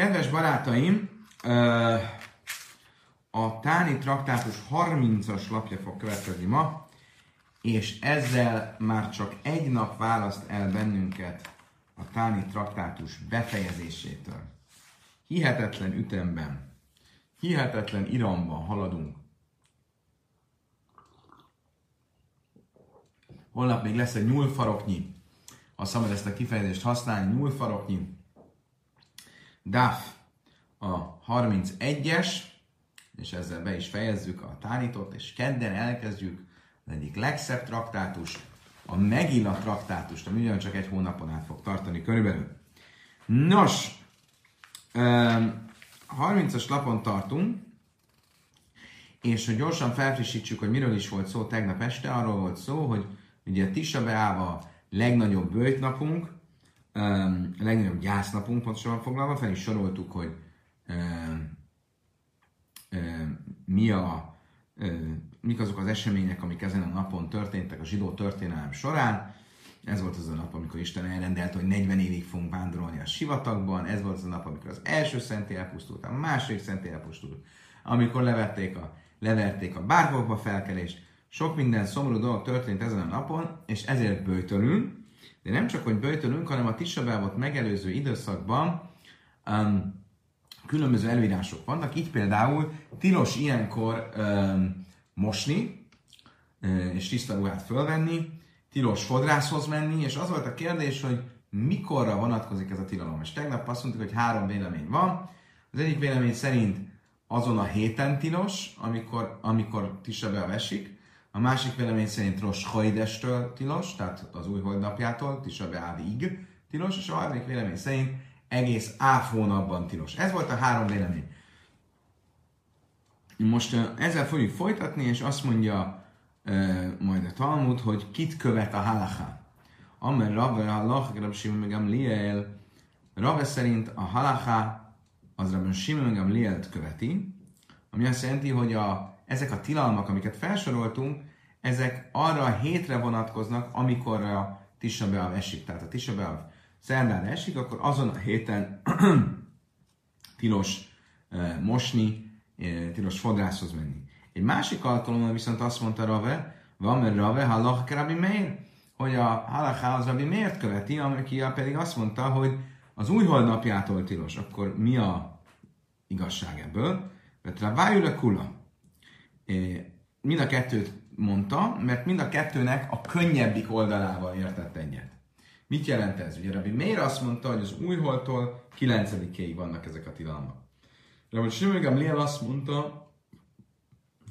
Kedves barátaim, a Táni traktátus 30-as lapja fog következni ma, és ezzel már csak egy nap választ el bennünket a Táni traktátus befejezésétől. Hihetetlen ütemben, hihetetlen iramban haladunk. Holnap még lesz egy nyúlfaroknyi, ha szabad ezt a kifejezést használni, nyúlfaroknyi DAF a 31-es, és ezzel be is fejezzük a tánítót, és kedden elkezdjük az egyik legszebb traktátus, a Megilla traktátust, ami ugyancsak egy hónapon át fog tartani körülbelül. Nos, 30-as lapon tartunk, és hogy gyorsan felfrissítsük, hogy miről is volt szó tegnap este, arról volt szó, hogy ugye Tisa Beáva legnagyobb bőjtnapunk, a legnagyobb gyásznapunk pontosan foglalva, fel is soroltuk, hogy mi a, mik azok az események, amik ezen a napon történtek a zsidó történelem során. Ez volt az a nap, amikor Isten elrendelte, hogy 40 évig fogunk vándorolni a sivatagban. Ez volt az a nap, amikor az első szentély elpusztult, a második szentély elpusztult, amikor levették a, leverték a bárkokba felkelést. Sok minden szomorú dolog történt ezen a napon, és ezért bőtölünk. De nem csak, hogy bőtölünk, hanem a Tisabávot megelőző időszakban um, különböző előírások vannak. Így például tilos ilyenkor um, mosni, um, és tiszta ruhát fölvenni, tilos fodrászhoz menni, és az volt a kérdés, hogy mikorra vonatkozik ez a tilalom. És tegnap azt mondtuk, hogy három vélemény van. Az egyik vélemény szerint azon a héten tilos, amikor, amikor Tisabel esik, a másik vélemény szerint Rosh Hajdestől tilos, tehát az új holdnapjától, Tisha B'Avig tilos, és a harmadik vélemény szerint egész áv hónapban tilos. Ez volt a három vélemény. Most ezzel fogjuk folytatni, és azt mondja majd a Talmud, hogy kit követ a halaká. Amer Rabbe halach, Rabbi Shimon meg Liel, Rabbe szerint a halaká az Rabbi Shimon meg Lielt követi, ami azt jelenti, hogy a ezek a tilalmak, amiket felsoroltunk, ezek arra a hétre vonatkoznak, amikor a Tisha esik. Tehát a Tisha szerdán esik, akkor azon a héten tilos mosni, tilos fodrászhoz menni. Egy másik alkalommal viszont azt mondta Rave, van Rave, halach Rabbi Meir, hogy a halachá az Rabbi miért követi, aki pedig azt mondta, hogy az új napjától tilos. Akkor mi a igazság ebből? Mert Rabájúra kula mind a kettőt mondta, mert mind a kettőnek a könnyebbik oldalával értett egyet. Mit jelent ez? Ugye Rabbi Meir azt mondta, hogy az újholtól 9-ig vannak ezek a tilalmak. Rabbi Simon Liel azt mondta,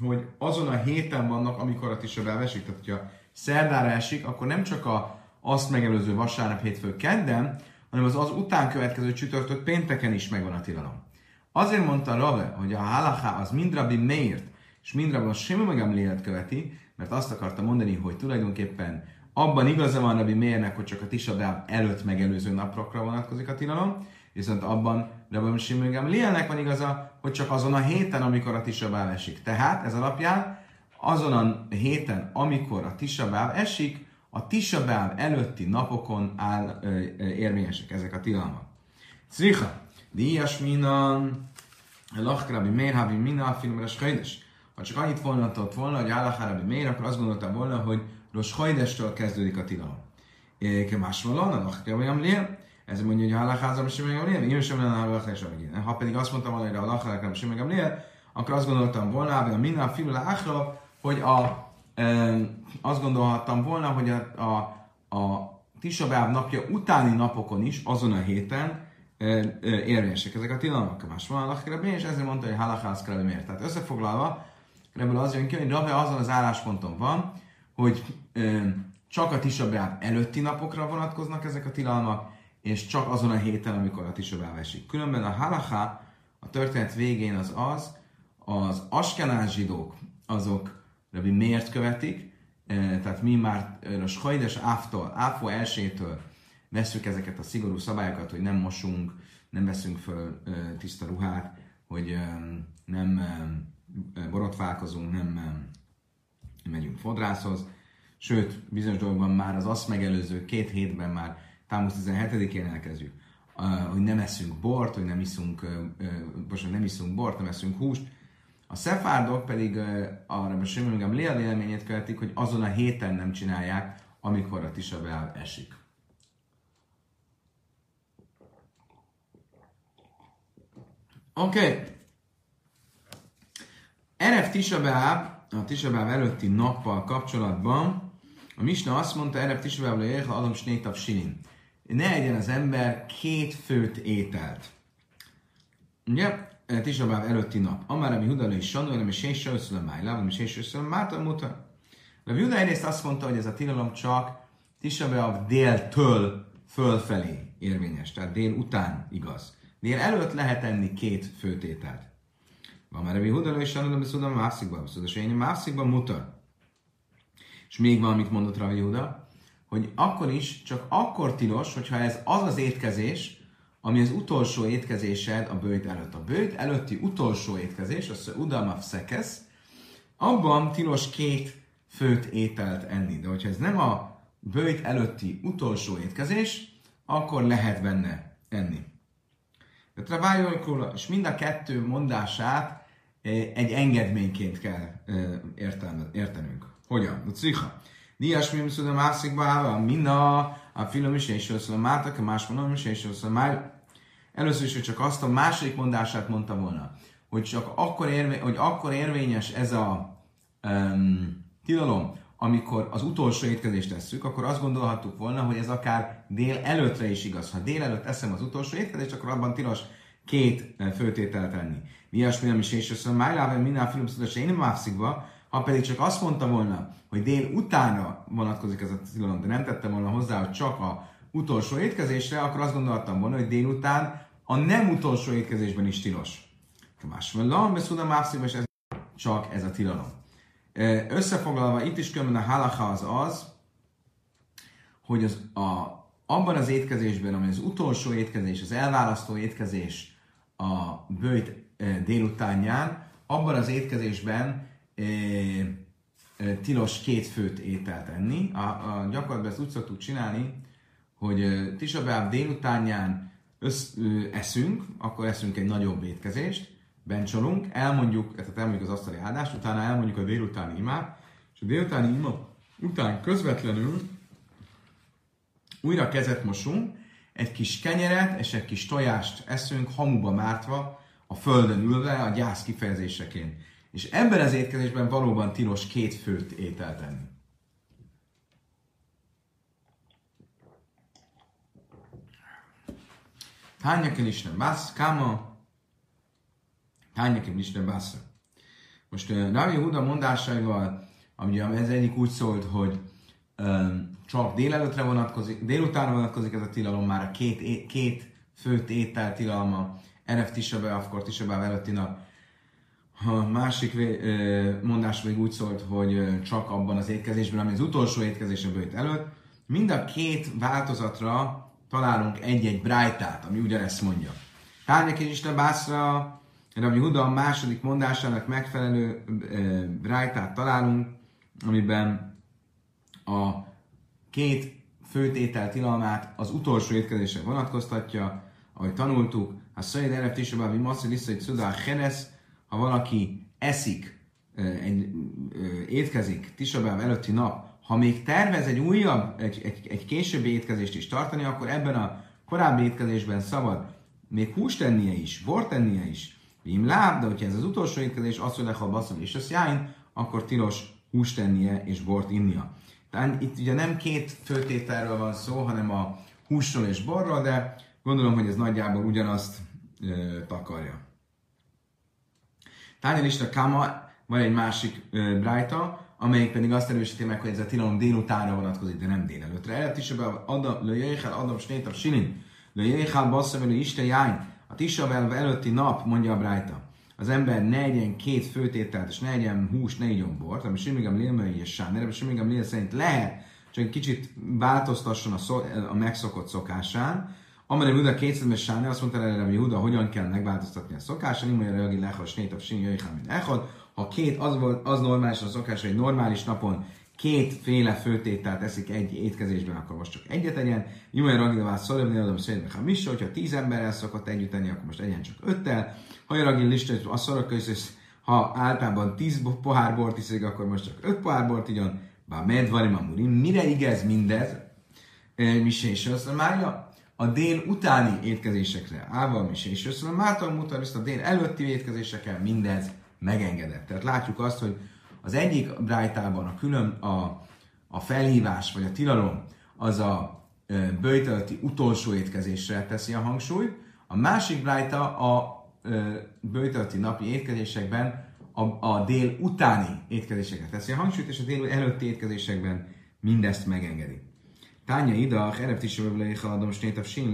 hogy azon a héten vannak, amikor a tisabel esik. Tehát, hogyha szerdára esik, akkor nem csak a azt megelőző vasárnap, hétfő, kedden, hanem az az után következő csütörtök pénteken is megvan a tilalom. Azért mondta Rave, hogy a halaká az mind Rabbi Meirt, és mind Rabban Simon meg lélet követi, mert azt akarta mondani, hogy tulajdonképpen abban igaza van Rabbi Mérnek, hogy csak a Tisabel előtt megelőző napokra vonatkozik a tilalom, viszont abban Rabbi Simon Gamlielnek van igaza, hogy csak azon a héten, amikor a Tisabel esik. Tehát ez alapján azon a héten, amikor a Tisabel esik, a Tisabel előtti napokon áll, ö, ö, érvényesek ezek a tilalmak. Szriha, díjas minan, lachkrabi mérhabi mina, filmres hajdes. Ha csak annyit mondhatott volna, hogy Állahárabi miért, akkor azt gondoltam volna, hogy Rosh Hajdestől kezdődik a tilalom. Más valóan, a Lachkevajam Lél, ez mondja, hogy Állaházam sem meg Lél, én sem lenne Állaházam sem Ha pedig azt mondtam volna, hogy a Lachárám sem meg Lél, akkor azt gondoltam volna, hogy a Minna Fibula Achra, hogy a, e, azt gondolhattam volna, hogy a, a, a Tisabáv napja utáni napokon is, azon a héten e, e, érvényesek ezek a tilalmak. Más van a és ezért mondta, hogy Halachász miért. Tehát összefoglalva, ebből az jön ki, hogy Rave azon az állásponton van, hogy ö, csak a Tisabáv előtti napokra vonatkoznak ezek a tilalmak, és csak azon a héten, amikor a Tisabáv esik. Különben a halacha a történet végén az az, az askenás zsidók, azok Rabbi miért követik, tehát mi már a Schajdes Áftól, Áfó elsőtől veszük ezeket a szigorú szabályokat, hogy nem mosunk, nem veszünk föl tiszta ruhát, hogy nem borotválkozunk, nem megyünk fodrászhoz, sőt, bizonyos dolgokban már az azt megelőző két hétben már támusz 17-én elkezdjük. hogy nem eszünk bort, hogy nem iszunk, most nem iszunk bort, nem eszünk húst. A szefárdok pedig arra a Léa véleményét követik, hogy azon a héten nem csinálják, amikor a Tisabel esik. Oké. Okay. Erev Tisabel, a Tisabel előtti nappal kapcsolatban a Misna azt mondta, Erev Tisabel, hogy adom snétav silin ne egyen az ember két főt ételt. Ugye? Tisabáv előtti nap. Amár ami Huda és Sanó, nem is és Sőszülöm Májlá, nem is és Sőszülöm Máta muta. De Huda egyrészt azt mondta, hogy ez a tilalom csak Tisabáv déltől fölfelé érvényes, tehát dél után igaz. Dél előtt lehet enni két főtételt. Van már Rabbi Huda és Sanó, nem is tudom, mászikban, szóval én mászikban muta. És még valamit mondott Rabbi Huda, hogy akkor is csak akkor tilos, hogyha ez az az étkezés, ami az utolsó étkezésed a bőjt előtt. A bőjt előtti utolsó étkezés, az a udalma szekesz, abban tilos két főt ételt enni. De hogyha ez nem a bőjt előtti utolsó étkezés, akkor lehet benne enni. És mind a kettő mondását eh, egy engedményként kell eh, értenünk. Hogyan? A cicha. Dias mi szüde mászik báva, minna, a film is és mátak, a más mondom is és össze már. Először is, hogy csak azt a második mondását mondta volna, hogy csak akkor, érvé, hogy akkor érvényes ez a um, tilalom, amikor az utolsó étkezést tesszük, akkor azt gondolhattuk volna, hogy ez akár dél előttre is igaz. Ha dél előtt eszem az utolsó étkezést, akkor abban tilos két főtételt tenni. Mias mi is és össze májlában minden film szüles én nem ha pedig csak azt mondta volna, hogy dél utána vonatkozik ez a tilalom, de nem tette volna hozzá, hogy csak a utolsó étkezésre, akkor azt gondoltam volna, hogy délután a nem utolsó étkezésben is tilos. Más van, mászív, és ez csak ez a tilalom. Összefoglalva, itt is különben a halacha az az, hogy az, a, abban az étkezésben, ami az utolsó étkezés, az elválasztó étkezés a bőjt délutánján, abban az étkezésben tilos két főt ételt enni. A, a gyakorlatban ezt úgy szoktuk csinálni, hogy Tisabáb délutánján össz, ö, eszünk, akkor eszünk egy nagyobb étkezést, bencsolunk, elmondjuk, tehát elmondjuk az asztali áldást, utána elmondjuk a délutáni imát, és a délutáni ima után közvetlenül újra kezet mosunk, egy kis kenyeret és egy kis tojást eszünk, hamuba mártva, a földön ülve, a gyász kifejezéseként. És ebben az étkezésben valóban tilos két főt ételt enni. Hányakin Isten bász, káma, hányakin Isten bász. Most uh, Ravi Huda mondásaival, ami ez egyik úgy szólt, hogy csak délelőtre vonatkozik, délutánra vonatkozik ez a tilalom, már a két, két főt étel tilalma, Eref Tisabe, akkor Tisabe előtti nap a másik mondás még úgy szólt, hogy csak abban az étkezésben, ami az utolsó étkezés a bőjt előtt, mind a két változatra találunk egy-egy brájtát, ami ugyanezt mondja. Tárnyek és Isten Bászra, Rabbi Huda a második mondásának megfelelő brájtát találunk, amiben a két főtétel tilalmát az utolsó étkezésre vonatkoztatja, ahogy tanultuk, a Szöjed Erev Tisabá, Vimaszi Liszai Cudá Henesz, ha valaki eszik, egy, étkezik Tisabáv előtti nap, ha még tervez egy újabb, egy, egy, egy későbbi étkezést is tartani, akkor ebben a korábbi étkezésben szabad még húst tennie is, bort tennie is, Vim láb, de hogyha ez az utolsó étkezés, az, hogy lehal baszol és az jáin, akkor tilos húst tennie és bort innia. Tehát itt ugye nem két főtételről van szó, hanem a húsról és borról, de gondolom, hogy ez nagyjából ugyanazt e, takarja. Lista Kama, van egy másik uh, brájta, amelyik pedig azt erősíti meg, hogy ez a tilalom délutánra vonatkozik, de nem délelőtre. Erre Tisabel Adam, le Jöjjel Adam Snétav Sinin, le Jöjjel Basszavelő Isten Jány, a Tisabel előtti nap, mondja a brájta, az ember ne egyen két főtételt, és ne egyen hús, ne igyon bort, ami semmigem lélmei és sáner, ami semmigem lél szerint lehet, csak egy kicsit változtasson a, szó, a megszokott szokásán, Amerem Huda kétszeres sáni, azt mondta erre, hogy Huda hogyan kell megváltoztatni a szokása, nem olyan reagi lechas, snét, a sin, jöjjön. Ha két, az, volt, az normális a szokás, hogy normális napon kétféle főtételt eszik egy étkezésben, akkor most csak egyet egyen. Jumai Ragilvá Szolevni adom szerint ha mis, hogyha tíz emberrel szokott együtt enni, akkor most egyen csak öttel. Ha Ragil lista, a szorok ha általában tíz pohár bort iszik, akkor most csak öt pohár bort igyon. Bár medvari mamurim. Mire igaz mindez? Misé és Mária? A dél utáni étkezésekre. Ával Misé és Mátal mutat, ezt a dél előtti étkezésekkel mindez megengedett. Tehát látjuk azt, hogy az egyik brájtában a külön a, a felhívás vagy a tilalom az a bőjtölti utolsó étkezésre teszi a hangsúlyt, a másik brájta a bőjtölti napi étkezésekben a, a dél utáni étkezésekre teszi a hangsúlyt, és a dél előtti étkezésekben mindezt megengedi. Tánya ida, erept is lehaladom, snétav sin,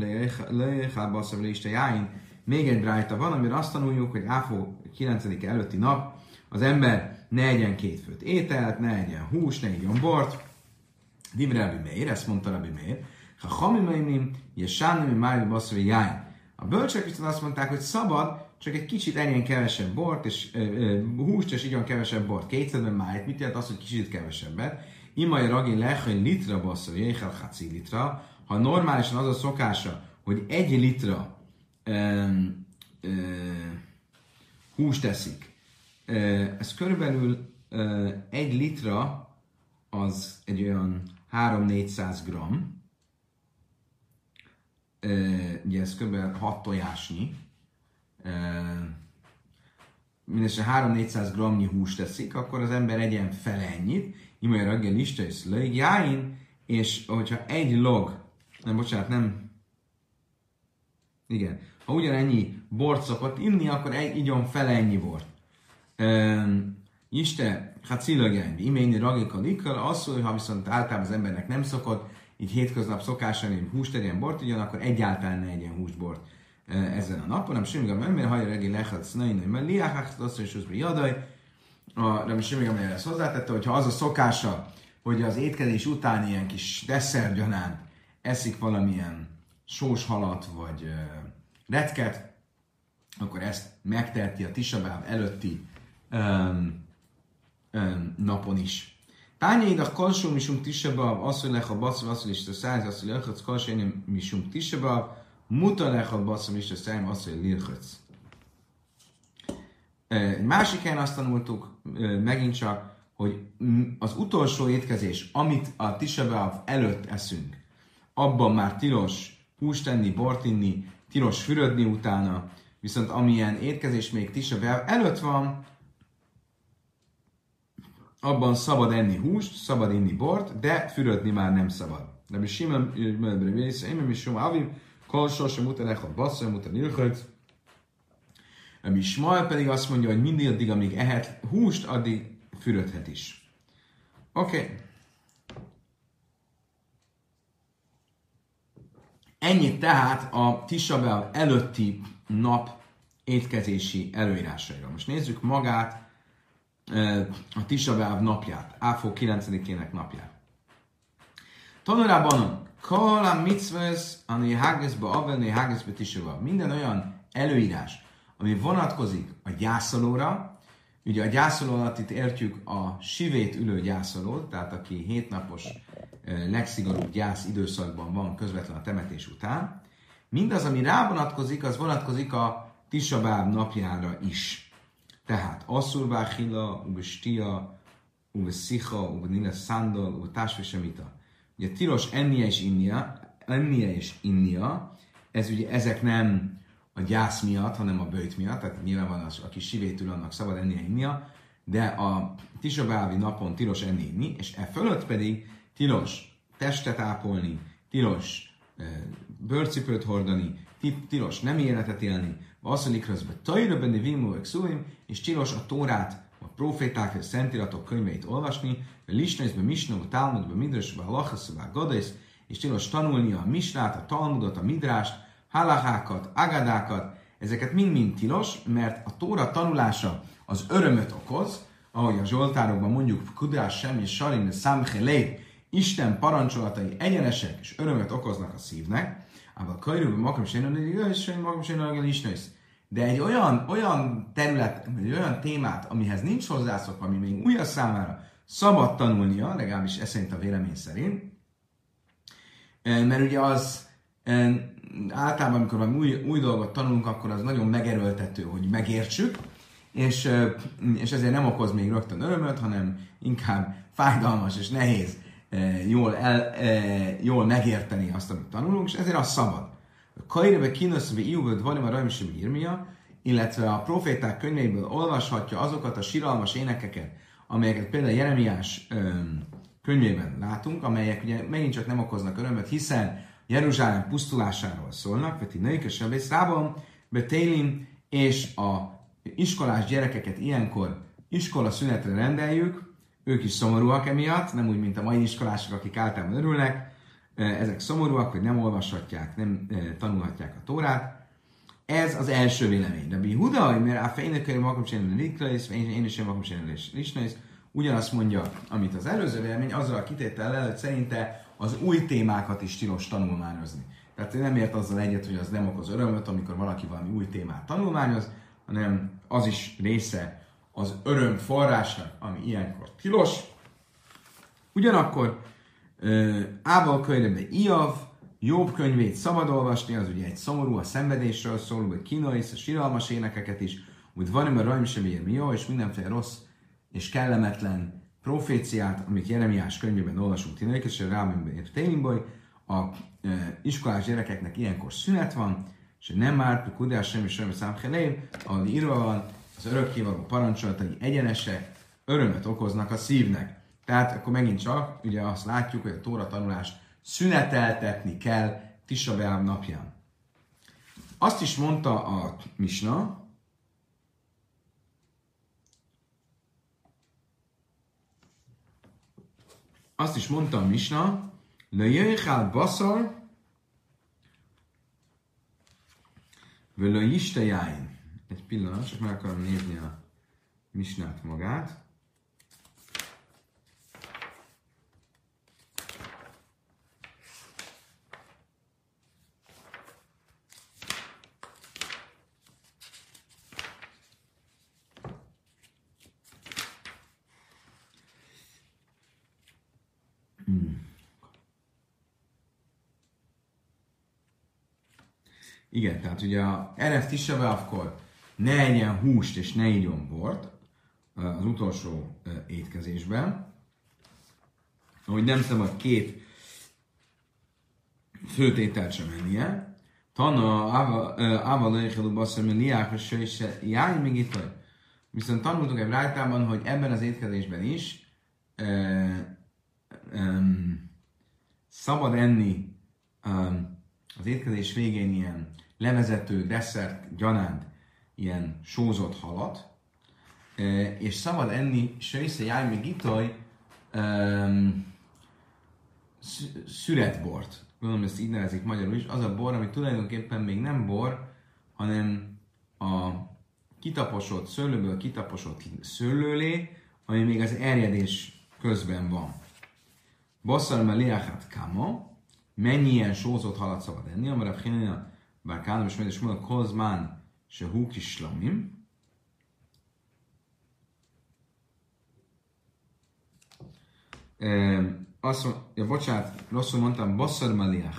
lehabasszav le jáin. Még egy brájta van, amire azt tanuljuk, hogy Áfó 9 előtti nap az ember ne egyen két főt ételt, ne egyen hús, ne egyen bort. Divre Rabbi Meir, ezt mondta Rabbi Meir, ha hamimainim, jesánim, májli basszori jáin. A bölcsek viszont azt mondták, hogy szabad, csak egy kicsit ennyien kevesebb bort, és húst, és igyon kevesebb bort. Kétszerben májt, mit jelent az, hogy kicsit kevesebbet? Imai ragi lech, hogy litra basszor, jéhel haci litra. Ha normálisan az a szokása, hogy egy litra ö, ö, húst teszik, ez körülbelül egy litra az egy olyan 3-400 gram, ugye ez kb. 6 tojásnyi, mindössze 3-400 gramnyi húst teszik, akkor az ember egyen fele ennyit, imaj reggel lista és jáin, és hogyha egy log, nem, bocsánat, nem, igen, ha ugyanennyi bort szokott inni, akkor egy, igyon fele ennyi bort. Isten, hát szilagjány, iményi ragika likkal, az, hogy ha viszont általában az embernek nem szokott, így hétköznap szokása, hogy húst tegyen bort, ugyan, akkor egyáltalán ne egyen húsbort ezen a napon, nem semmi gond, mert hajra reggel lehet sznain, mert liáhát, azt is az jadaj, a Rami Simigam ezt hozzátette, hogy ha az a szokása, hogy az étkezés után ilyen kis desszergyanánt eszik valamilyen sós halat vagy uh, retket, akkor ezt megteheti a Tisabáv előtti um, um, napon is. Tányaid a kalsó misum Tisabáv, asszolech a baszol, asszol is a száz, asszol lelchöc, kalsó misum Tisabáv, mutalech a baszol is a száj, asszol lilchöc. Egy másik helyen azt tanultuk megint csak, hogy az utolsó étkezés, amit a Tisabáv előtt eszünk, abban már tilos húst tenni, bort inni, tilos fürödni utána, Viszont amilyen étkezés még Tisa előtt van, abban szabad enni húst, szabad inni bort, de fürödni már nem szabad. De mi simán, mi simán, avim, kol sosem utalech a basszony, utal nilchöt. Mi Ismael pedig azt mondja, hogy mindig addig, amíg ehet húst, addig fürödhet is. Oké. Okay. Ennyit tehát a Tisabel előtti nap étkezési előírásairól. Most nézzük magát a Tisabáv napját, Áfó 9-ének napját. Tanulában Kala mitzvahs, ami hágeszbe avelni, hágeszbe tisaba. Minden olyan előírás, ami vonatkozik a gyászolóra, ugye a gyászoló alatt itt értjük a sivét ülő gyászolót, tehát aki hétnapos legszigorúbb gyász időszakban van közvetlen a temetés után, mindaz, ami rá vonatkozik, az vonatkozik a Tisabáb napjára is. Tehát Asszurvá Hila, Uve Stia, Uve Szicha, Uve Nila Szándal, Uve Tásvesemita. Ugye tilos ennie és innia, ennie és innia, ez ugye ezek nem a gyász miatt, hanem a bőjt miatt, tehát nyilván van az, aki sivétül, annak szabad ennie innia, de a tisabávi napon tilos enni inni, és e fölött pedig tilos testet ápolni, tilos e, bőrcipőt hordani, tilos nem életet élni, Vasszalik rözbe tajra benne vimu és tilos a Tórát, a proféták és szentiratok könyveit olvasni, a lisnézbe misnó, talmudba, midrösbe, halachaszba, gadész, és tilos tanulni a misnát, a talmudot, a midrást, halakákat, agadákat, ezeket mind-mind tilos, mert a Tóra tanulása az örömöt okoz, ahogy a Zsoltárokban mondjuk Kudás sem és Sarim Samchelét, Isten parancsolatai egyenesek és örömöt okoznak a szívnek, Ával kajrúban magam sem és magam sem is De egy olyan, olyan terület, egy olyan témát, amihez nincs hozzászokva, ami még újra számára, szabad tanulnia, legalábbis ez szerint a vélemény szerint, mert ugye az általában, amikor valami új, új dolgot tanulunk, akkor az nagyon megerőltető, hogy megértsük, és, és ezért nem okoz még rögtön örömöt, hanem inkább fájdalmas és nehéz jól, el, jól megérteni azt, amit tanulunk, és ezért az szabad. Kairebe kínoszve iúvöd van a rajmisi írmia, illetve a proféták könyveiből olvashatja azokat a siralmas énekeket, amelyeket például Jeremiás könyvében látunk, amelyek ugye megint csak nem okoznak örömöt, hiszen Jeruzsálem pusztulásáról szólnak, Veti Nőkes Sebészrában, Betélim, és a iskolás gyerekeket ilyenkor iskola szünetre rendeljük, ők is szomorúak emiatt, nem úgy, mint a mai iskolások, akik általában örülnek, ezek szomorúak, hogy nem olvashatják, nem tanulhatják a Tórát. Ez az első vélemény. De Huda, mert a fejnökőre makom csinálni Likrais, én is makom csinálni Lisnais, ugyanazt mondja, amit az előző vélemény, azzal a kitétel hogy szerinte az új témákat is tilos tanulmányozni. Tehát nem ért azzal egyet, hogy az nem okoz örömöt, amikor valaki valami új témát tanulmányoz, hanem az is része az öröm forrásnak, ami ilyenkor tilos. Ugyanakkor Ábal könyvében Iav, Jobb könyvét szabad olvasni, az ugye egy szomorú, a szenvedésről szól, vagy kínois, a síralmas énekeket is, úgy van, a rajm sem ér jó, és mindenféle rossz és kellemetlen proféciát, amit Jeremiás könyvében olvasunk Tinaik, és a Rábimben Télimboly, a e, iskolás gyerekeknek ilyenkor szünet van, és nem már, kudás sem is sem számhelév, ahol írva van, az örökkévaló parancsoltai egyenesek, örömet okoznak a szívnek. Tehát akkor megint csak ugye azt látjuk, hogy a Tóra tanulást szüneteltetni kell Tisha napján. Azt is mondta a Misna, azt is mondta a Misna, le jöjjel baszar, istejáin. Egy pillanat, csak meg akarom nézni a Misnát magát. Igen, tehát ugye a Erev Tisave akkor ne egyen húst és ne igyon bort az utolsó étkezésben, hogy nem szabad két főtételt sem ennie. Tana Ava Lejhelú Basszor, mert Liák, és Jáj, még itt vagy. Viszont tanultunk egy rájtában, hogy ebben az étkezésben is e, e, szabad enni e, az étkezés végén ilyen levezető, desszert, gyanánt, ilyen sózott halat, és szabad enni söjsze jáj még itoj um, szüretbort. Gondolom, ezt így nevezik magyarul is. Az a bor, ami tulajdonképpen még nem bor, hanem a kitaposott szőlőből kitaposott szőlőlé, ami még az erjedés közben van. Basszal meliachat kama, mennyi ilyen sózott halat szabad enni, amire a bár Kálom és Médes Mulak Kozmán se hú kislamim, azt mondja, ja, bocsánat, rosszul mondtam, basszar maliach,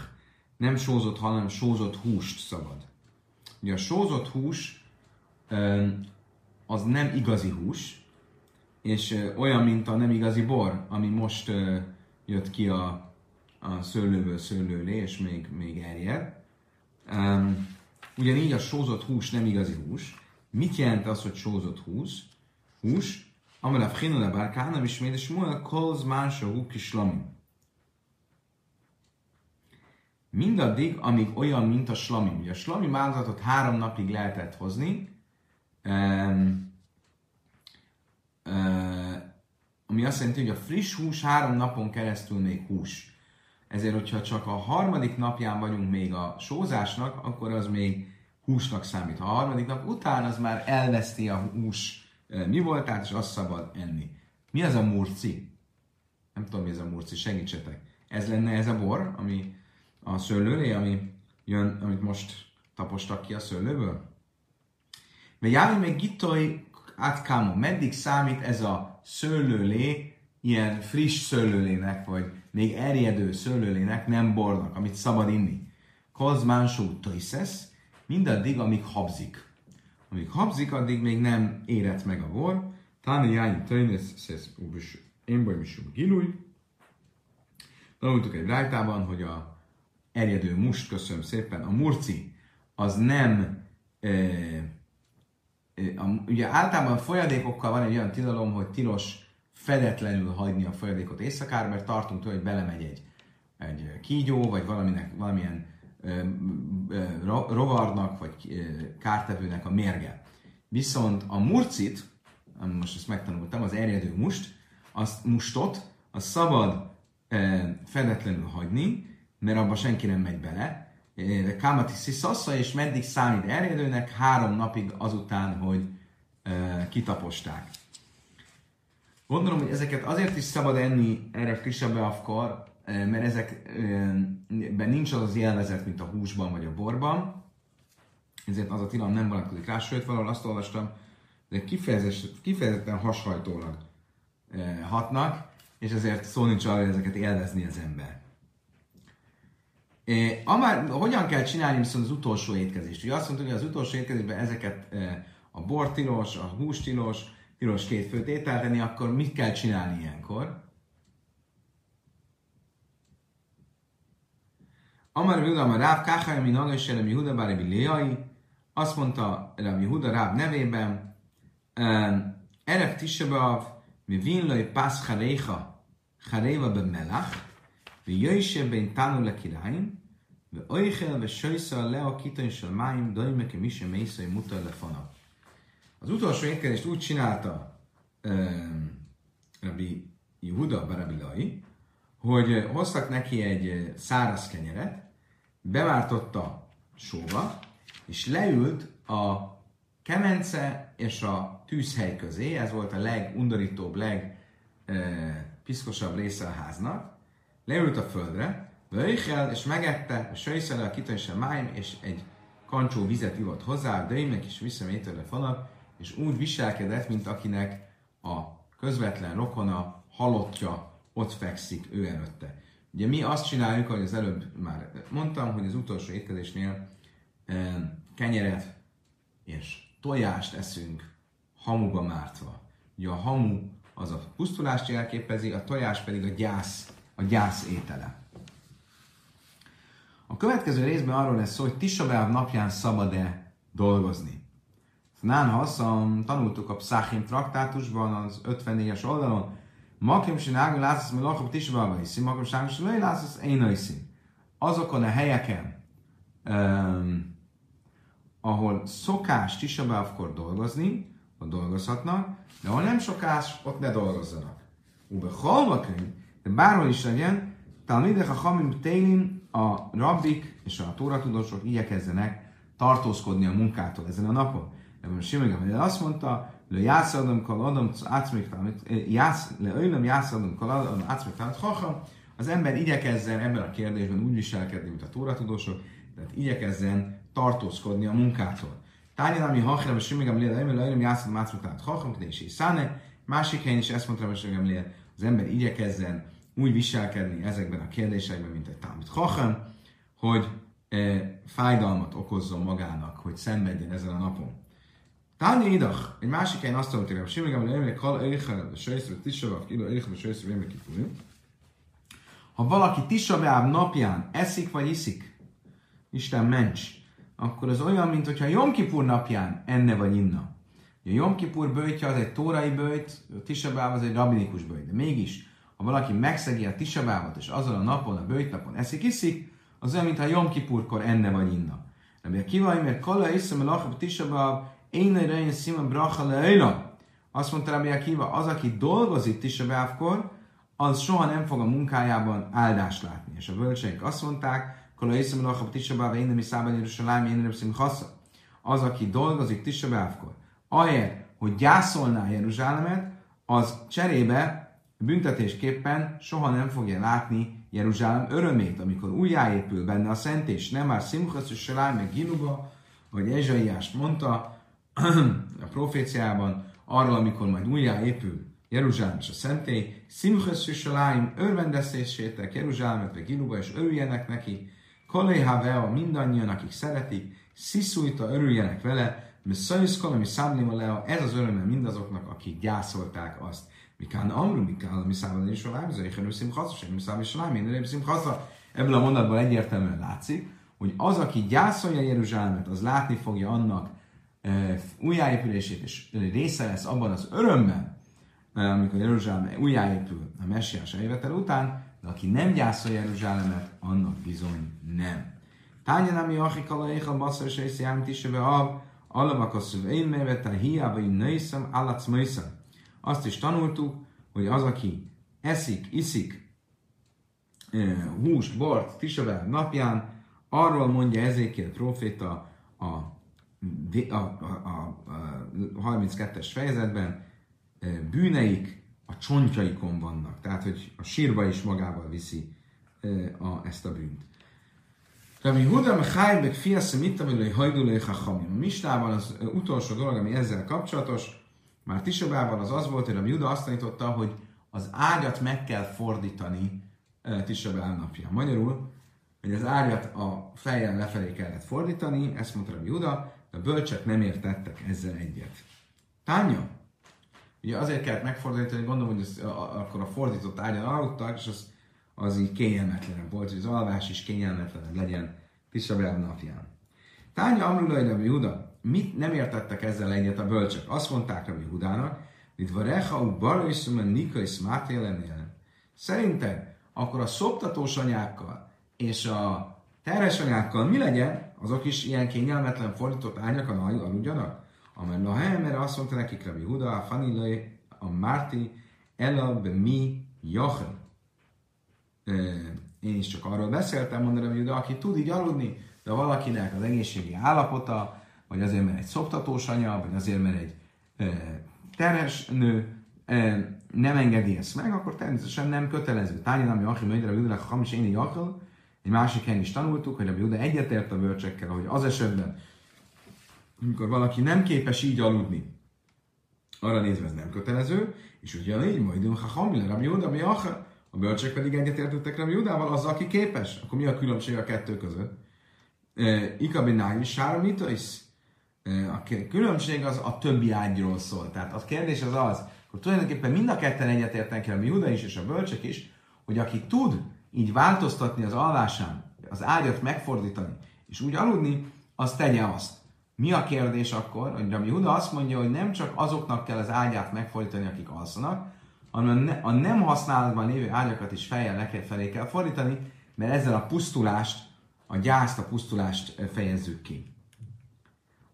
nem sózott hal, hanem sózott húst szabad. Ugye a sózott hús az nem igazi hús, és olyan, mint a nem igazi bor, ami most jött ki a, a szőlőből szőlőlé, és még, még erjed. Um, ugyanígy a sózott hús nem igazi hús. Mit jelent az, hogy sózott hús? Hús, amely a fchinule bárkánam is még, és múlva kolz másra hú kislami. Mindaddig, amíg olyan, mint a slami. Ugye a slami áldozatot három napig lehetett hozni, um, uh, ami azt jelenti, hogy a friss hús három napon keresztül még hús. Ezért, hogyha csak a harmadik napján vagyunk még a sózásnak, akkor az még húsnak számít. Ha a harmadik nap után, az már elveszti a hús eh, mi voltát, és azt szabad enni. Mi az a murci? Nem tudom, mi ez a murci, segítsetek. Ez lenne ez a bor, ami a szőlőlé, ami jön, amit most tapostak ki a szőlőből? Mert jávi még gittoj átkámó, meddig számít ez a szőlőlé ilyen friss szőlőlének, vagy még erjedő szőlőlének, nem bornak, amit szabad inni. Kozmánsú toiszesz, mindaddig, amíg habzik. Amíg habzik, addig még nem érett meg a bor. Táni jányi töjnész, szesz, én baj, misum gilúj. Tanultuk egy rájtában, hogy a erjedő must, köszönöm szépen, a murci, az nem e, a, ugye általában folyadékokkal van egy olyan tilalom, hogy tilos fedetlenül hagyni a folyadékot éjszakára, mert tartunk tőle, hogy belemegy egy, egy kígyó, vagy valaminek, valamilyen ö, ö, rovarnak, vagy ö, kártevőnek a mérge. Viszont a murcit, most ezt megtanultam, az erjedő must, azt mustot, az szabad ö, fedetlenül hagyni, mert abban senki nem megy bele. Kámati sziszassa, és meddig számít erjedőnek? Három napig azután, hogy ö, kitaposták. Gondolom, hogy ezeket azért is szabad enni erre frissebb beafkor, mert ezekben nincs az az élvezet, mint a húsban vagy a borban, ezért az a tilalom nem vonatkozik rá, sőt, valahol azt olvastam, de kifejezetten hashajtólag hatnak, és ezért szó nincs arra, hogy ezeket élvezni az ember. É, amár, hogyan kell csinálni viszont az utolsó étkezést? Ugye azt mondtuk, hogy az utolsó étkezésben ezeket a bor tilos, a hús tilos két főt ételteni, akkor mit kell csinálni ilyenkor? Amar Huda, Amar Ráv, Káhaj, mi Naga és Elemi Huda, Bárebi Léai, azt mondta Elemi Huda Ráv nevében, Erev Tisebav, mi Vinlai Pász Haréha, Haréva be Melach, mi Jöjse ben Tánu le királyim, ve Oichel ve Söjsza le a kitany sel máim, dajme ke mise mészai mutar le fana. Az utolsó étkezést úgy csinálta um, Rabbi Yehuda Barabilai, hogy hoztak neki egy száraz kenyeret, beváltotta sóba, és leült a kemence és a tűzhely közé, ez volt a legundorítóbb, legpiszkosabb része a háznak, leült a földre, Vöjjel, és megette, a söjszele, a kitanysa máim, és egy kancsó vizet ivott hozzá, döjmek és visszamétőle falat, és úgy viselkedett, mint akinek a közvetlen rokona, halottja ott fekszik ő előtte. Ugye mi azt csináljuk, ahogy az előbb már mondtam, hogy az utolsó étkezésnél kenyeret és tojást eszünk hamuba mártva. Ugye a hamu az a pusztulást jelképezi, a tojás pedig a gyász, a gyász étele. A következő részben arról lesz szó, hogy Tisabáv napján szabad-e dolgozni. Nán Hasszam, tanultuk a Pszáchim traktátusban az 54-es oldalon, Makim sinágú látszasz, mi lakab tisabába hiszi, makim sinágú sinágú látszasz, én hiszi. Azokon a helyeken, um, ahol szokás tisabávkor dolgozni, ott dolgozhatnak, de ahol nem sokás, ott ne dolgozzanak. Ube halvakönyv, de bárhol is legyen, Talmidech a Hamim Télim, a rabbik és a tóratudósok igyekezzenek tartózkodni a munkától ezen a napon. Simon azt mondta, le jászadom kal adom átszmégtámit, jász, le öjlöm jászadom kal adom átszmégtámit, hacham, az ember igyekezzen ebben a kérdésben úgy viselkedni, mint a tóratudósok, tehát igyekezzen tartózkodni a munkától. Tányan, ami hachrem, és simigam lél, le öjlöm jászadom átszmégtámit, hacham, és száne, másik helyen is ezt mondta, hogy lél, az ember igyekezzen úgy viselkedni ezekben a kérdésekben, mint egy támit hacham, hogy e, fájdalmat okozzon magának, hogy szenvedjen ezen a napon. Tányi idach, egy másik helyen azt mondta, hogy Simigam leemlék hal eichel, a sejszre tisavav, kilo eichel, a sejszre vémek Ha valaki tisaváv napján eszik vagy iszik, Isten ments, akkor az olyan, mint hogyha Jom Kipur napján enne vagy inna. A Jom Kipur bőjtje az egy tórai bőjt, a Tisabáv az egy rabinikus bőjt. De mégis, ha valaki megszegi a Tisabávot, és azon a napon, a bőjt napon eszik, iszik, az olyan, mintha Jom Kipurkor enne vagy inna. Rabbi Akiva, mert kala iszem a lachab Tisabáv, én rején szima bracha leila. Azt mondta Rabbi Akiva, az, aki dolgozik Tisabávkor, az soha nem fog a munkájában áldást látni. És a bölcseink azt mondták, Kala észem lachab Tisabáv, én nem is szában Jeruzsálám, én nem szim hassa. Az, aki dolgozik Tisabávkor, ahelyett, hogy gyászolná Jeruzsálemet, az cserébe büntetésképpen soha nem fogja látni Jeruzsálem örömét, amikor újjáépül benne a szent, és nem már Simchas és meg Ginuba, hogy Ezsaiás mondta, a proféciában arról, amikor majd újjáépül Jeruzsálem és a szentély, Simchas Yushaláim, örvendeszésétek Jeruzsálemet, vagy Giluba, és örüljenek neki, Kolé Havea, mindannyian, akik szeretik, Sziszújta, örüljenek vele, Messzajusz Kolé, mi Száblim Lea, ez az öröme mindazoknak, akik gyászolták azt. Mikán Amru, Mikán, mi Száblim és Saláim, Zajhenő Simchasza, mi Száblim és Saláim, én Simchasza. Ebből a mondatból egyértelműen látszik, hogy az, aki gyászolja Jeruzsálemet, az látni fogja annak e, újjáépülését, és része lesz abban az örömben, amikor Jeruzsálem újjáépül a messiás eljövetel után, de aki nem gyászolja Jeruzsálemet, annak bizony nem. Tánya nami achik a basszor és ész járni tisebe ab, alavakosszú én mevete hiába én nőszem, állatsz Azt is tanultuk, hogy az, aki eszik, iszik húst, bort, tisebe napján, arról mondja Ezékiel proféta a, a, a, a, a 32-es fejezetben, bűneik a csontjaikon vannak. Tehát, hogy a sírba is magával viszi a, ezt a bűnt. Rabbi Huda Mechai fiasz mit hogy hajdulai hachamim. A Mistában az utolsó dolog, ami ezzel kapcsolatos, már Tisabában az az volt, hogy Rabbi Huda azt tanította, hogy az ágyat meg kell fordítani Tisabel napja. Magyarul, hogy az ágyat a fejjel lefelé kellett fordítani, ezt mondta Rabbi Huda, de a bölcsek nem értettek ezzel egyet. Tánya, Ugye azért kellett megfordítani, gondolom, hogy az, a, akkor a fordított ágyon aludtak, és az, az így kényelmetlenebb volt, hogy az alvás is kényelmetlenebb legyen Tisabel napján. Tánya Amrulai Rabbi Huda, mit nem értettek ezzel egyet a bölcsök? Azt mondták Rabbi Hudának, hogy Varecha u Baroiszumen Nika és Szerinted akkor a szoptatós anyákkal és a terhes anyákkal mi legyen? Azok is ilyen kényelmetlen fordított ágyakon aludjanak? Amely Lahem, mert azt mondta nekik Rabbi Huda, a Fanilai, a Márti, Ela, be mi, Jachel. Én is csak arról beszéltem, Rabbi Huda, aki tud így aludni, de valakinek az egészségi állapota, vagy azért, mert egy szoptatós anya, vagy azért, mert egy e, terhes nő e, nem engedi ezt meg, akkor természetesen nem kötelező. Tányi, ami Achim, hogy Rabbi Huda, hamis én Jachel, egy másik helyen is tanultuk, hogy a Huda egyetért a bölcsekkel, hogy az esetben, amikor valaki nem képes így aludni, arra nézve ez nem kötelező, és ugyanígy majd ha hamil, Rabbi Júda, mi a bölcsek pedig egyetértettek Rabbi Júdával, az, aki képes. Akkor mi a különbség a kettő között? Ikabináj is sármita is. A különbség az a többi ágyról szól. Tehát a kérdés az az, hogy tulajdonképpen mind a ketten egyetértenek Rabbi Júda is, és a bölcsek is, hogy aki tud így változtatni az alvásán, az ágyat megfordítani, és úgy aludni, az tegye azt. Mi a kérdés akkor, hogy Rabbi Huda azt mondja, hogy nem csak azoknak kell az ágyát megfordítani, akik alszanak, hanem a nem használatban lévő ágyakat is fejjel felé kell fordítani, mert ezzel a pusztulást, a gyászt, a pusztulást fejezzük ki.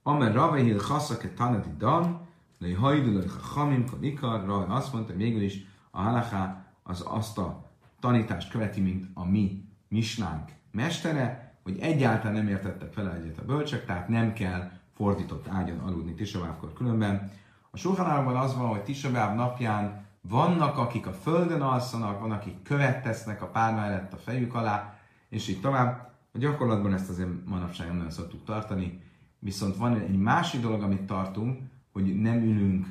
Amer Ravehil Chaszake Tanati Dan, Lei Hajdul Chamim Ikar, Raj azt mondta, hogy végül is a halaká az azt a tanítást követi, mint a mi misnánk mestere, hogy egyáltalán nem értettek vele egyet a bölcsek, tehát nem kell fordított ágyon aludni Tisabávkor különben. A Sulhanárban az van, hogy Tisabáv napján vannak, akik a földön alszanak, van, akik követ tesznek a pár mellett a fejük alá, és így tovább. A gyakorlatban ezt azért manapság nem nagyon szoktuk tartani, viszont van egy másik dolog, amit tartunk, hogy nem ülünk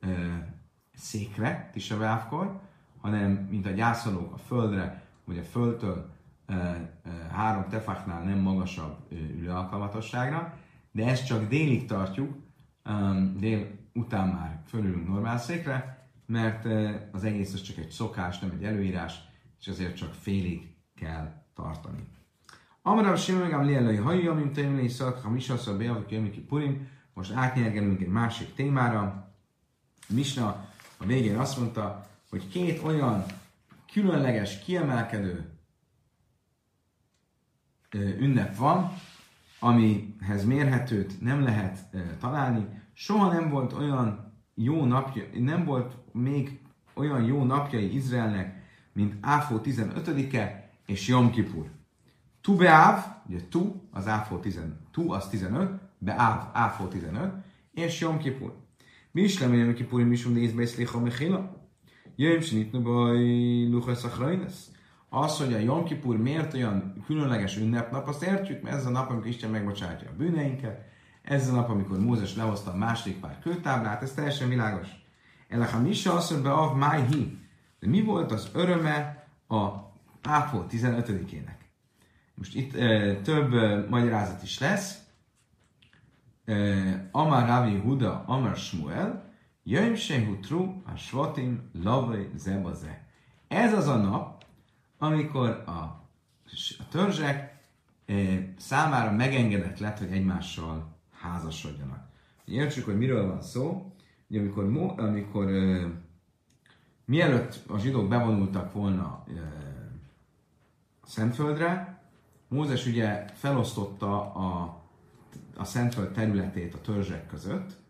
ö, székre Tisabávkor, hanem mint a gyászolók a földre, vagy a földtől három tefáknál nem magasabb ülő alkalmatosságra, de ezt csak délig tartjuk, dél után már fölülünk normál székre, mert az egész az csak egy szokás, nem egy előírás, és azért csak félig kell tartani. Amarav Simegám Lielai hajja, mint Témlei Szak, ha Misasz a Beavik Jömiki Purim, most átnyergelünk egy másik témára. Misna a végén azt mondta, hogy két olyan különleges, kiemelkedő ünnep van, amihez mérhetőt nem lehet találni. Soha nem volt olyan jó napja, nem volt még olyan jó napjai Izraelnek, mint Áfó 15-e és Jom Kippur. Tu beáv, ugye tu, az Áfó 10, tu az 15, beáv, Áfó 15, és Jom Kippur. Mi is lemé Jom Kippurim is nézbe és licha mechila. Jöjjön sinitnu baj luchasz a az, hogy a Jom Kippur miért olyan különleges ünnepnap, azt értjük, mert ez a nap, amikor Isten megbocsátja a bűneinket, ez a nap, amikor Mózes lehozta a második pár kőtáblát, ez teljesen világos. Elech a Misa azt mondja, av májhi. De mi volt az öröme a Áfó 15-ének? Most itt e, több e, magyarázat is lesz. E, Amar Ravi Huda, Amar Shmuel, Jöjm Sehutru, a Svotim, Lavai, Zebaze. Ez az a nap, amikor a, a törzsek e, számára megengedett lett, hogy egymással házasodjanak. Értsük, hogy miről van szó. Ugye, amikor, amikor e, mielőtt a zsidók bevonultak volna e, a Szentföldre, Mózes ugye felosztotta a, a Szentföld területét a törzsek között,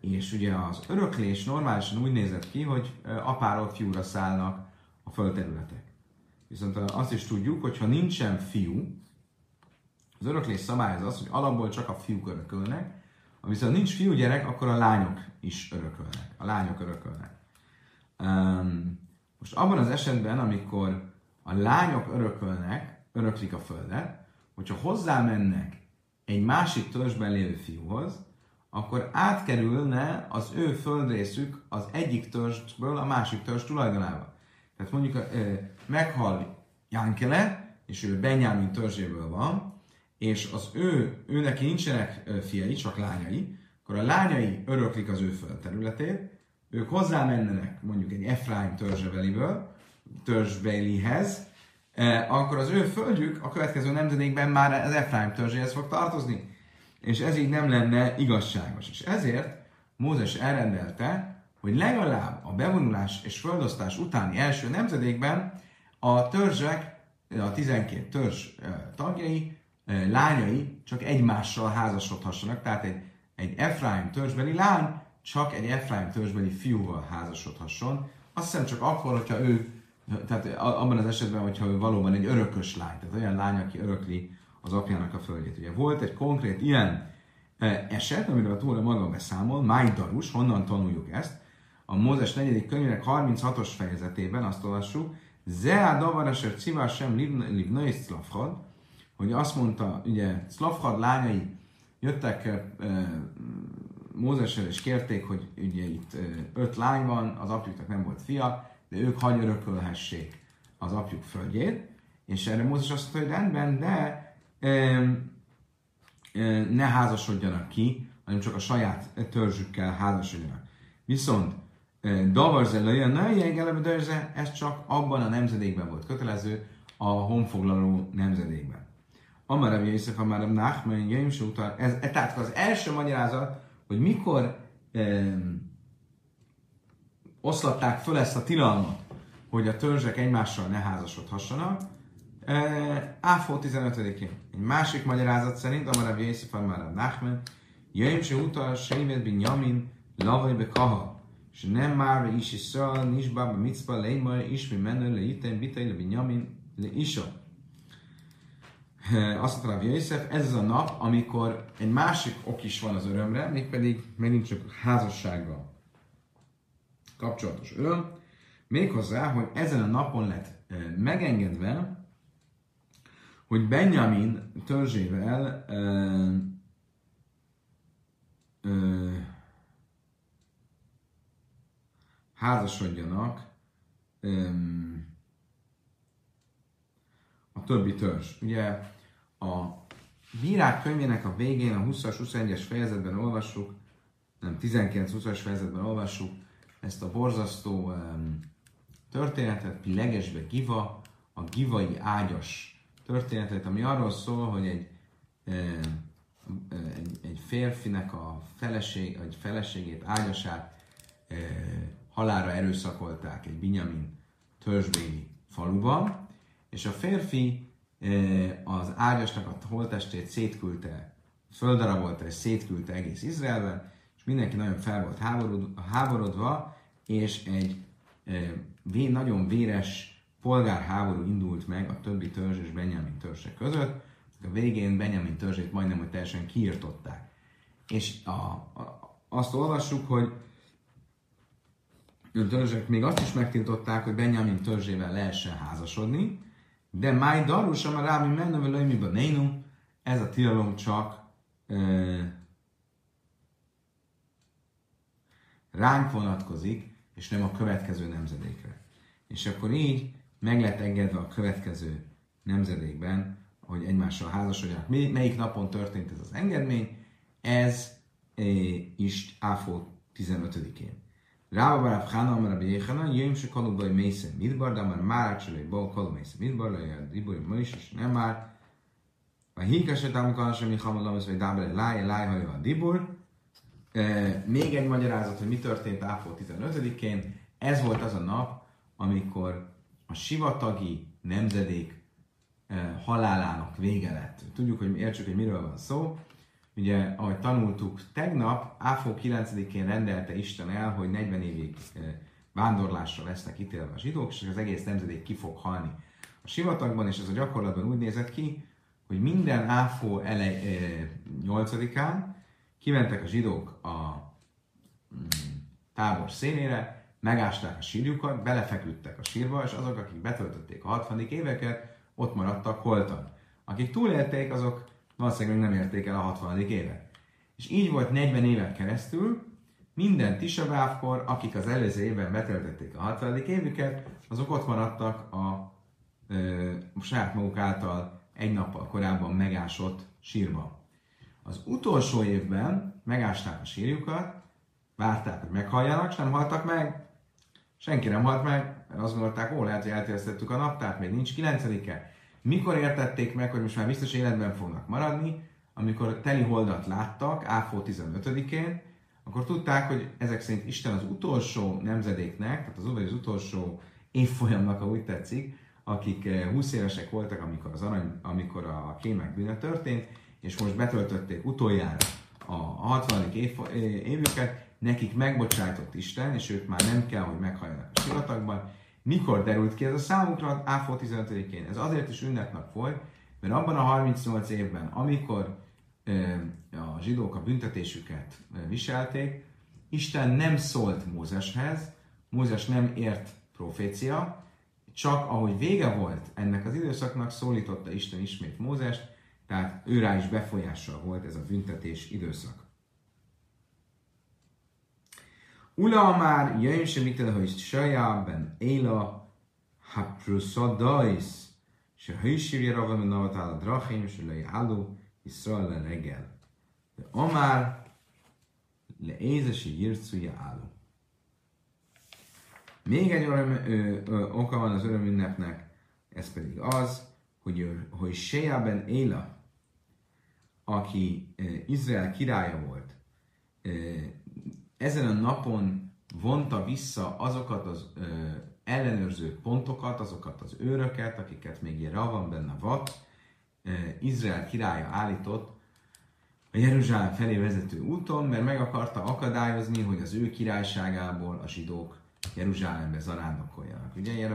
és ugye az öröklés normálisan úgy nézett ki, hogy apáról fiúra szállnak a földterületek. Viszont azt is tudjuk, hogy ha nincsen fiú, az öröklés szabály az hogy alapból csak a fiúk örökölnek, ha viszont nincs fiúgyerek, akkor a lányok is örökölnek. A lányok örökölnek. Um, most abban az esetben, amikor a lányok örökölnek, öröklik a földet, hogyha hozzámennek egy másik törzsben lévő fiúhoz, akkor átkerülne az ő földrészük az egyik törzsből a másik törzs tulajdonába. Tehát mondjuk meghal Jánkele, és ő Benjamin törzséből van, és az ő, ő neki nincsenek fiai, csak lányai, akkor a lányai öröklik az ő földterületét, ők hozzámennenek mondjuk egy Efraim törzsebeliből, törzsbelihez, akkor az ő földjük a következő nemzedékben már az Efraim törzséhez fog tartozni és ez így nem lenne igazságos. És ezért Mózes elrendelte, hogy legalább a bevonulás és földosztás utáni első nemzedékben a törzsek, a 12 törzs tagjai, lányai csak egymással házasodhassanak, tehát egy, egy Efraim törzsbeli lány csak egy Efraim törzsbeli fiúval házasodhasson. Azt hiszem csak akkor, hogyha ő, tehát abban az esetben, hogyha ő valóban egy örökös lány, tehát olyan lány, aki örökli az apjának a földjét. Ugye volt egy konkrét ilyen e, eset, amiről a Tóra maga beszámol, Májdarus, honnan tanuljuk ezt? A Mózes 4. könyvének 36-os fejezetében azt olvassuk, Zea davareser civá sem livnai szlavhad, hogy azt mondta, ugye szlavhad lányai jöttek e, e, Mózessel és kérték, hogy ugye itt e, öt lány van, az apjuknak nem volt fia, de ők hagy örökölhessék az apjuk földjét, és erre Mózes azt mondta, hogy rendben, de ne házasodjanak ki, hanem csak a saját törzsükkel házasodjanak. Viszont Davarze Lője, ez csak abban a nemzedékben volt kötelező, a honfoglaló nemzedékben. Amar Rabbi Yosef, Amar Rabbi Nachman, Jaim utal, ez, e, tehát az első magyarázat, hogy mikor eh, oszlatták föl ezt a tilalmat, hogy a törzsek egymással ne házasodhassanak, Áfó 15-én. Egy másik magyarázat szerint, Amarav Yészif Amarav Nachmen, Jöjjön se utal Seimet bin Yamin, Lavai be Kaha, és nem már be is Israel, Nisba be Mitzba, Leimar, Ismi menő, le Iten, Bitai, le bin Yamin, le Isa. Azt mondta Rav Yosef, ez az a nap, amikor egy másik ok is van az örömre, mégpedig megint csak házassággal kapcsolatos öröm, méghozzá, hogy ezen a napon lett megengedve, hogy Benjamin törzsével ö, ö, házasodjanak ö, a többi törzs. Ugye a Bírák könyvének a végén, a 20-as, 21-es fejezetben olvassuk, nem, 19-20-as fejezetben olvassuk ezt a borzasztó um, történetet, Pilegesbe Giva, a givai ágyas történetet, ami arról szól, hogy egy, egy, egy férfinek a feleség, egy feleségét, ágyasát halára erőszakolták egy Binyamin törzsbéli faluban, és a férfi az ágyasnak a holtestét szétküldte, földarabolta és szétküldte egész Izraelben, és mindenki nagyon fel volt háborodva, és egy nagyon véres polgárháború indult meg a többi törzs és Benjamin törzse között. A végén Benjamin törzsét majdnem, hogy teljesen kiirtották. És a, a, azt olvassuk, hogy a törzsek még azt is megtiltották, hogy Benjamin törzsével lehessen házasodni, de Máj Darus, a Rámi Mennevel Nénu, ez a tilalom csak ránk vonatkozik, és nem a következő nemzedékre. És akkor így meg lett engedve a következő nemzedékben, hogy egymással házasodjanak. Melyik napon történt ez az engedmény? Ez is Áfó 15-én. Rába Baráv Hána, Amara Béjhana, jöjjön se kalubaj mésze midbar, de már már átselői bal kalub mésze midbar, lejjel diboj ma is, és nem már. A híka se támokkal semmi hamalam, vagy dábre láj, láj, haja a dibur. E, még egy magyarázat, hogy mi történt Áfó 15-én. Ez volt az a nap, amikor a sivatagi nemzedék e, halálának vége lett. Tudjuk, hogy értsük, hogy miről van szó. Ugye, ahogy tanultuk tegnap, Áfó 9-én rendelte Isten el, hogy 40 évig eh, vándorlásra lesznek ítélve a zsidók, és az egész nemzedék ki fog halni a sivatagban, és ez a gyakorlatban úgy nézett ki, hogy minden Áfó elej, 8-án eh, kimentek a zsidók a mm, tábor szélére, megásták a sírjukat, belefeküdtek a sírba, és azok, akik betöltötték a 60. éveket, ott maradtak holtan. Akik túlélték, azok valószínűleg még nem érték el a 60. évet. És így volt 40 évet keresztül, minden tisabávkor, akik az előző évben betöltötték a 60. évüket, azok ott maradtak a, ö, a saját maguk által egy nappal korábban megásott sírba. Az utolsó évben megásták a sírjukat, várták, hogy meghalljanak, és nem haltak meg. Senki nem halt meg, mert azt gondolták, ó, lehet, hogy eltérztettük a naptárt, még nincs kilencedike. Mikor értették meg, hogy most már biztos életben fognak maradni, amikor teli holdat láttak, Áfó 15-én, akkor tudták, hogy ezek szerint Isten az utolsó nemzedéknek, tehát az, az utolsó évfolyamnak, ha úgy tetszik, akik 20 eh, évesek voltak, amikor, az arany, amikor a kémek bűne történt, és most betöltötték utoljára a 60. Év, eh, évüket, nekik megbocsájtott Isten, és ők már nem kell, hogy meghalljanak a sivatagban, mikor derült ki ez a számukra Áfó 15-én? Ez azért is ünnepnap volt, mert abban a 38 évben, amikor a zsidók a büntetésüket viselték, Isten nem szólt Mózeshez, Mózes nem ért profécia, csak ahogy vége volt ennek az időszaknak, szólította Isten ismét Mózest, tehát ő rá is befolyással volt ez a büntetés időszak. Ula már jöjjön sem mit hogy saja ben éla haprusodais se hősírja rava men navatál a drachim se le jálu Israel le reggel. De amár le ézesi jircuja álu. Még egy öröm, ö, ö, oka van az örömünnepnek, ez pedig az, hogy, hogy Seja Éla, aki ö, Izrael királya volt, ö, ezen a napon vonta vissza azokat az ö, ellenőrző pontokat, azokat az őröket, akiket még van benne vat, Izrael királya állított a Jeruzsálem felé vezető úton, mert meg akarta akadályozni, hogy az ő királyságából a zsidók Jeruzsálembe zarándokoljanak. Ugye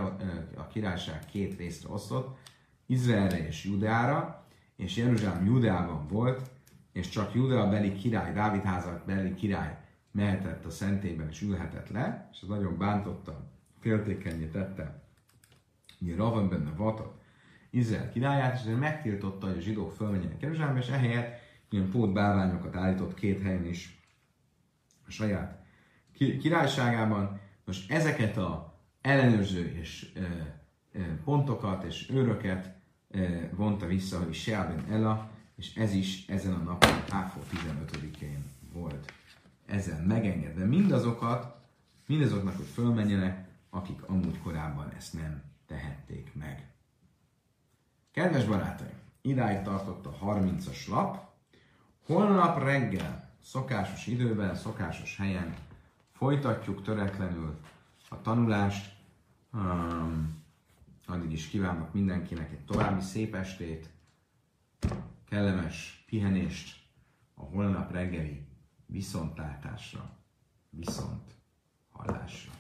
a királyság két részre osztott, Izraelre és Judára, és Jeruzsálem Judában volt, és csak Judea beli király, Dávid házak beli király mehetett a szentélyben és ülhetett le, és ez nagyon bántotta, féltékenyé tette, ugye Ravan benne Vatat, Izrael királyát, és megtiltotta, hogy a zsidók fölmenjenek Jeruzsálembe, és ehelyett ilyen bálványokat állított két helyen is a saját királyságában. Most ezeket a ellenőrző és e, e, pontokat és őröket e, vonta vissza, hogy Seaben Ella, és ez is ezen a napon, Áfó 15-én volt ezen megengedve mindazokat, mindazoknak, hogy fölmenjenek, akik amúgy korábban ezt nem tehették meg. Kedves barátaim, idáig tartott a 30-as lap. Holnap reggel, szokásos időben, szokásos helyen folytatjuk töretlenül a tanulást. Um, addig is kívánok mindenkinek egy további szép estét, kellemes pihenést a holnap reggeli viszontlátásra, viszont hallásra.